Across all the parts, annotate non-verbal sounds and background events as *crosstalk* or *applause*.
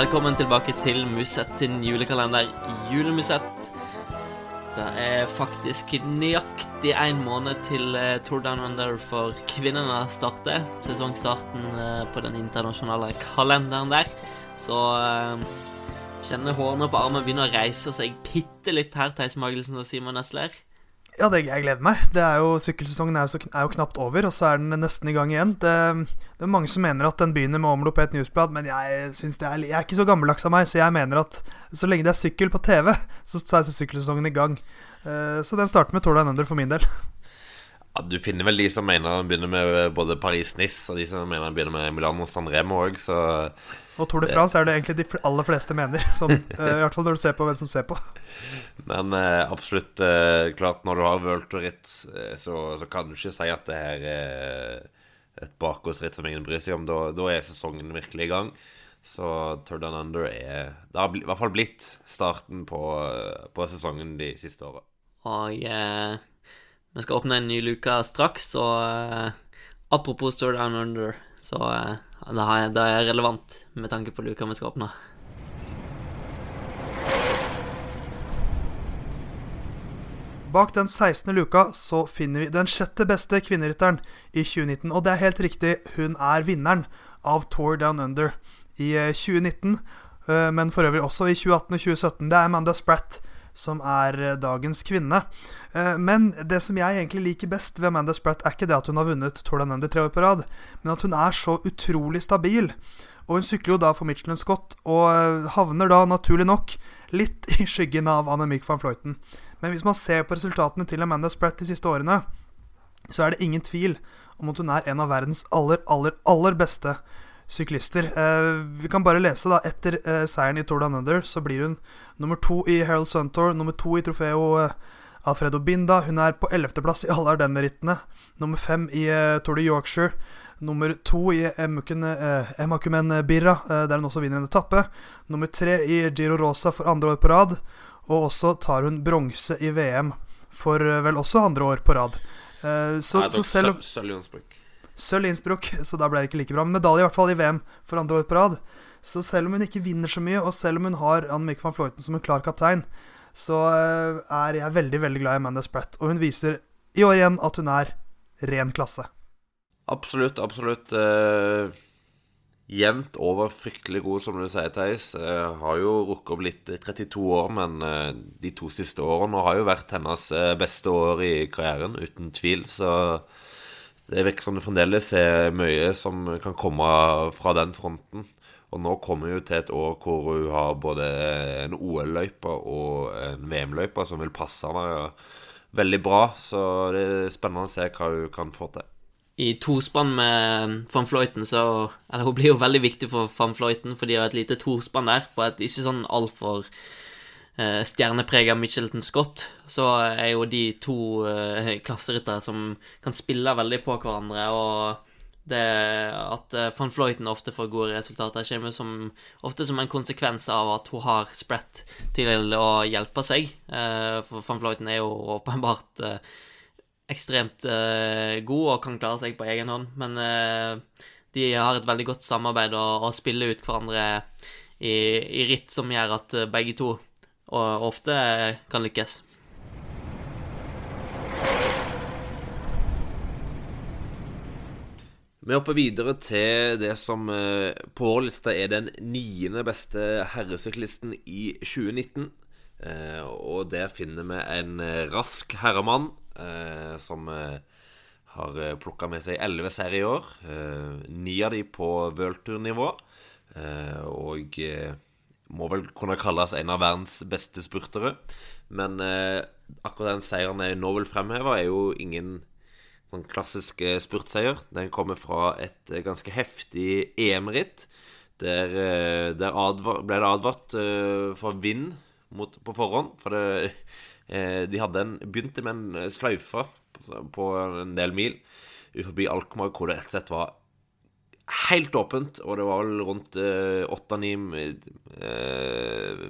Velkommen tilbake til Musett sin julekalender Julemusett. Det er faktisk nøyaktig én måned til eh, Tour Down Under for kvinnene starter. Sesongstarten eh, på den internasjonale kalenderen der. Så eh, kjenner hårene på armen begynner å reise seg bitte litt her, Theis Magelsen og Simon Nesler. Ja, det, jeg gleder meg. Det er jo, Sykkelsesongen er jo, er jo, knapt over, og så er den nesten i gang igjen. Det, det er mange som mener at den begynner med omlopp i et newsblad, men jeg, er, jeg er ikke så gammeldags av meg, så jeg mener at så lenge det er sykkel på TV, så, så er sykkelsesongen i gang. Uh, så den starter med Tour Down Under for min del. Ja, du finner vel de som mener han begynner med både Paris-Nice, og de som mener han begynner med Milano San Remo òg, så og Tour de France er det egentlig de aller fleste mener. *laughs* Sånn, uh, I hvert fall når du ser på hvem som ser på. Men eh, absolutt eh, klart, når du har World Tour Ritt, så, så, kan du ikke si at det her er et bakgårdsritt som ingen bryr seg om. Da, da er sesongen virkelig i gang. Så Turd and Under er Det har i hvert fall blitt starten på, på sesongen de siste åra. Og vi skal åpne en ny luke straks, og apropos Tour Down Under, så det er relevant med tanke på luka vi skal åpne. Bak den 16. luka så finner vi den sjette beste kvinnerytteren i 2019. Og det er helt riktig, hun er vinneren av Tour Down Under i 2019. Eh, eh, men for øvrig også i 2018 og 2017. Det er Amanda Spratt som er eh, dagens kvinne. Eh, men det som jeg egentlig liker best ved Amanda Spratt, er ikke det at hun har vunnet Tour de Under tre år på rad, men at hun er så utrolig stabil. Og hun sykler jo da for Michelin Scott, og eh, havner da naturlig nok litt i skyggen av Annemiek van Fløyten. Men hvis man ser på resultatene til Amanda Spratt de siste årene, så er det ingen tvil om at hun er en av verdens aller, aller, aller beste syklister. Eh, vi kan bare lese, da. Etter eh, seieren i Tour Down Under så blir hun nummer to i Herald Sun Tour, nummer to i trofeo eh, Alfredo Binda. Hun er på ellevteplass i alle Ardennes-rittene. Nummer fem i Tour de Yorkshire. Nummer to i Emakumen Birra, der hun også vinner en etappe. Nummer tre i Giro Rosa for andre år på rad. Og også tar hun bronse i VM for vel også andre år på rad. så, Nei, så selv om Sølv i Innsbruck, så da ble det ikke like bra. Men medalje i hvert fall i VM for andre år på rad. Så selv om hun ikke vinner så mye, og selv om hun har Anne-Mikke van Fløyten som en klar kaptein, så eh, er jeg veldig veldig glad i Amanda Spratt. Og hun viser i år igjen at hun er ren klasse. Absolutt, absolutt. Uh, jevnt over fryktelig god, som du sier, Theis. Uh, har jo rukket opp litt 32 år, men uh, de to siste årene har jo vært hennes beste år i karrieren, uten tvil. Så det virker som det fremdeles er mye som kan komme fra den fronten. Og nå kommer vi til et år hvor hun har både en OL-løype og en VM-løype som vil passe henne veldig bra. Så det er spennende å se hva hun kan få til. I tospann med van Fløyten, så Eller hun blir jo veldig viktig for van Fløyten, for de har et lite tospann der på et ikke sånn altfor stjerneprega Michelton Scott, så er jo de to eh, klasseryttere som kan spille veldig på hverandre. og det at eh, van Floyten ofte får gode resultater, kommer som, ofte som en konsekvens av at hun har spredt til å hjelpe seg. Eh, for van Floyten er jo åpenbart eh, ekstremt god og kan klare seg på egen hånd, men de har et veldig godt samarbeid og, og spiller ut hverandre i, i ritt som gjør at begge to og ofte kan lykkes. Vi hopper videre til det som eh, på vår liste er den niende beste herresyklisten i 2019. Eh, og der finner vi en eh, rask herremann som har plukka med seg elleve seire i år. Ni av de på worldtour-nivå. Og må vel kunne kalles en av verdens beste spurtere. Men eh, akkurat den seieren jeg nå vil fremheve, er jo ingen sånn klassisk eh, spurtseier. Den kommer fra et eh, ganske heftig EM-ritt. Der, eh, der advar, ble det advart uh, for vind mot, på forhånd. For det, eh, de hadde en, begynte med en sløyfe på, på en del mil forbi Alkmaar, hvor det rett og slett var helt åpent, og det var vel rundt åtte-ni eh,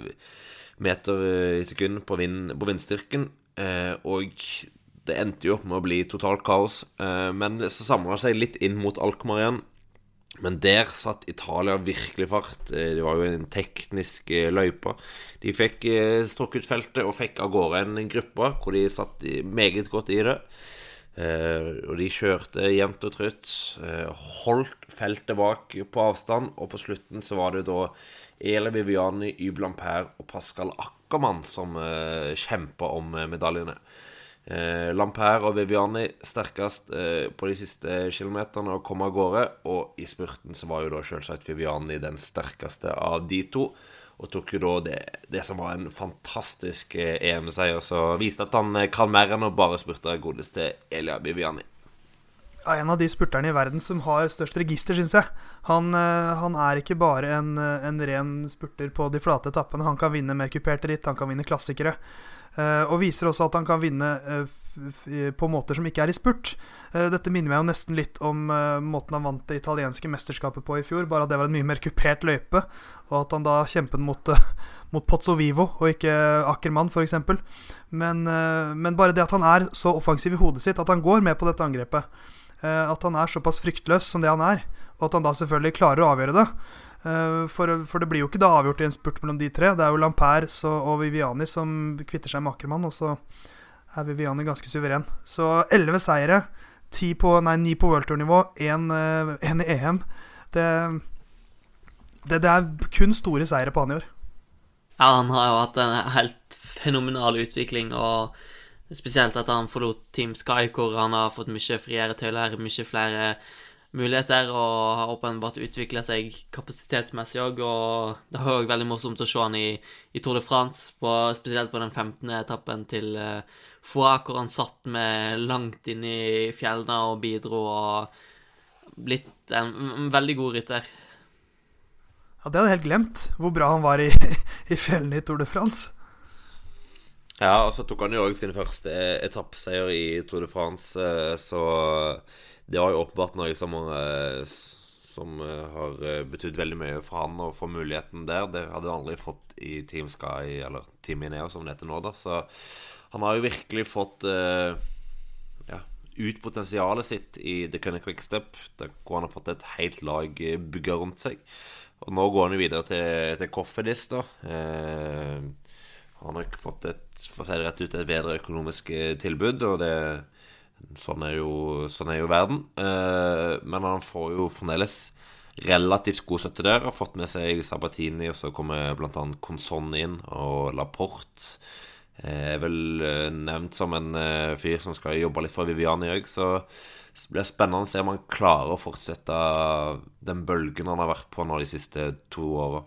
meter i sekund på, vind, på vindstyrken. Eh, og det endte jo opp med å bli totalt kaos. Eh, men så samla det seg litt inn mot Alkmaar igjen. Men der satt Italia virkelig fart. Eh, det var jo en teknisk eh, løype. De fikk eh, strukket feltet og fikk av gårde en gruppe hvor de satt meget godt i det. Og de kjørte jevnt og trutt. Holdt feltet bak på avstand. Og på slutten så var det da Ele Viviani, Yves Lampert og Pascal Ackermann som kjempa om medaljene. Eh, Lampert og Viviani sterkest eh, på de siste kilometerne og kom av gårde. Og i spurten så var jo da selvsagt Viviani den sterkeste av de to. Og tok jo da det, det som var en fantastisk eh, EM-seier. Så viste at han eh, kan mer enn å bare spurte godeste Elia Bibiani. Ja, en av de spurterne i verden som har størst register, syns jeg. Han, eh, han, er ikke bare en, en ren spurter på de flate etappene. Han kan vinne mer kuperte ritt, han kan vinne klassikere. Og viser også at han kan vinne på måter som ikke er i spurt. Eh, dette minner meg jo nesten litt om måten han vant det italienske mesterskapet på i fjor, bare at det var en mye mer kupert løype, og at han da kjempet mot, mot Pozzo Vivo og ikke Ackermann f.eks. Men, men bare det at han er så offensiv i hodet sitt, at han går med på dette angrepet, at han er såpass fryktløs som det han er, og at han da selvfølgelig klarer å avgjøre det, Eh, for, for, det blir jo ikke da avgjort i en spurt mellom de tre. Det er jo Lampert og Viviani som kvitter seg med Ackermann, og så er Viviani ganske suveren. Så elleve seire, ti på, nei, ni på worldtour-nivå, én eh, i EM. Det, det, det, er kun store seire på han i år. Ja, han har jo hatt en helt fenomenal utvikling, og spesielt etter han forlot Team Sky, hvor han har fått mye friere tøyler, mye flere muligheter og har åpenbart utvikla seg kapasitetsmessig òg. Og det var òg veldig morsomt å se han i, i Tour de France, på, spesielt på den 15. etappen til uh, Foix, hvor han satt med langt inn i fjellene og bidro og blitt en, en veldig god rytter. Ja, Det hadde jeg helt glemt, hvor bra han var i, *laughs* i fjellene i Tour de France. Ja, og så tok han jo òg sin første etappeseier i Tour de France, eh, så det var jo åpenbart noe som, eh, som eh, har betydd veldig mye for han å få muligheten der. Det hadde han aldri fått i Team Sky, eller Team Ineo, som det heter nå. da Så han har jo virkelig fått ja, ut potensialet sitt i The Cunning Quickstep, hvor han har fått et helt lag bygga rundt seg. Og nå går han jo videre til, til Coffedis, da. Uh, han har fått et, for å si det rett ut, et bedre økonomisk tilbud, og det Sånn er jo, sånn er jo verden. Uh, men han får jo fremdeles relativt god støtte der. Har fått med seg Sabatini, og så kommer bl.a. Conson inn, og Laporte er vel eh, nevnt som en eh, fyr som skal jobbe litt for Viviani òg, så det blir spennende å se om han klarer å fortsette den bølgen han har vært på nå de siste to åra.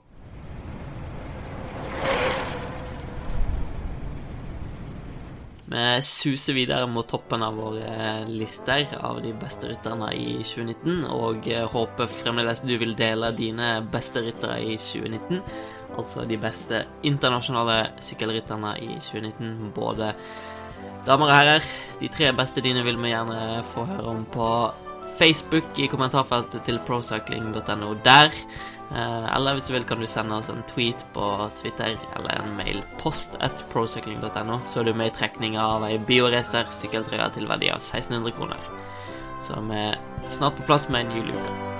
Vi suser videre mot toppen av våre lister av de beste rytterne i 2019, og håper fremdeles du vil dele dine beste ryttere i 2019. Altså de beste internasjonale sykkelrytterne i 2019, både damer og herrer. De tre beste dine vil vi gjerne få høre om på Facebook i kommentarfeltet til procycling.no der. Eh, eller hvis du vil, kan du sende oss en tweet på Twitter eller en mail post at procycling.no, så er du med i trekninga av ei Bioracer sykkeltrøye til verdi av 1600 kroner. Så vi er snart på plass med en juleuke.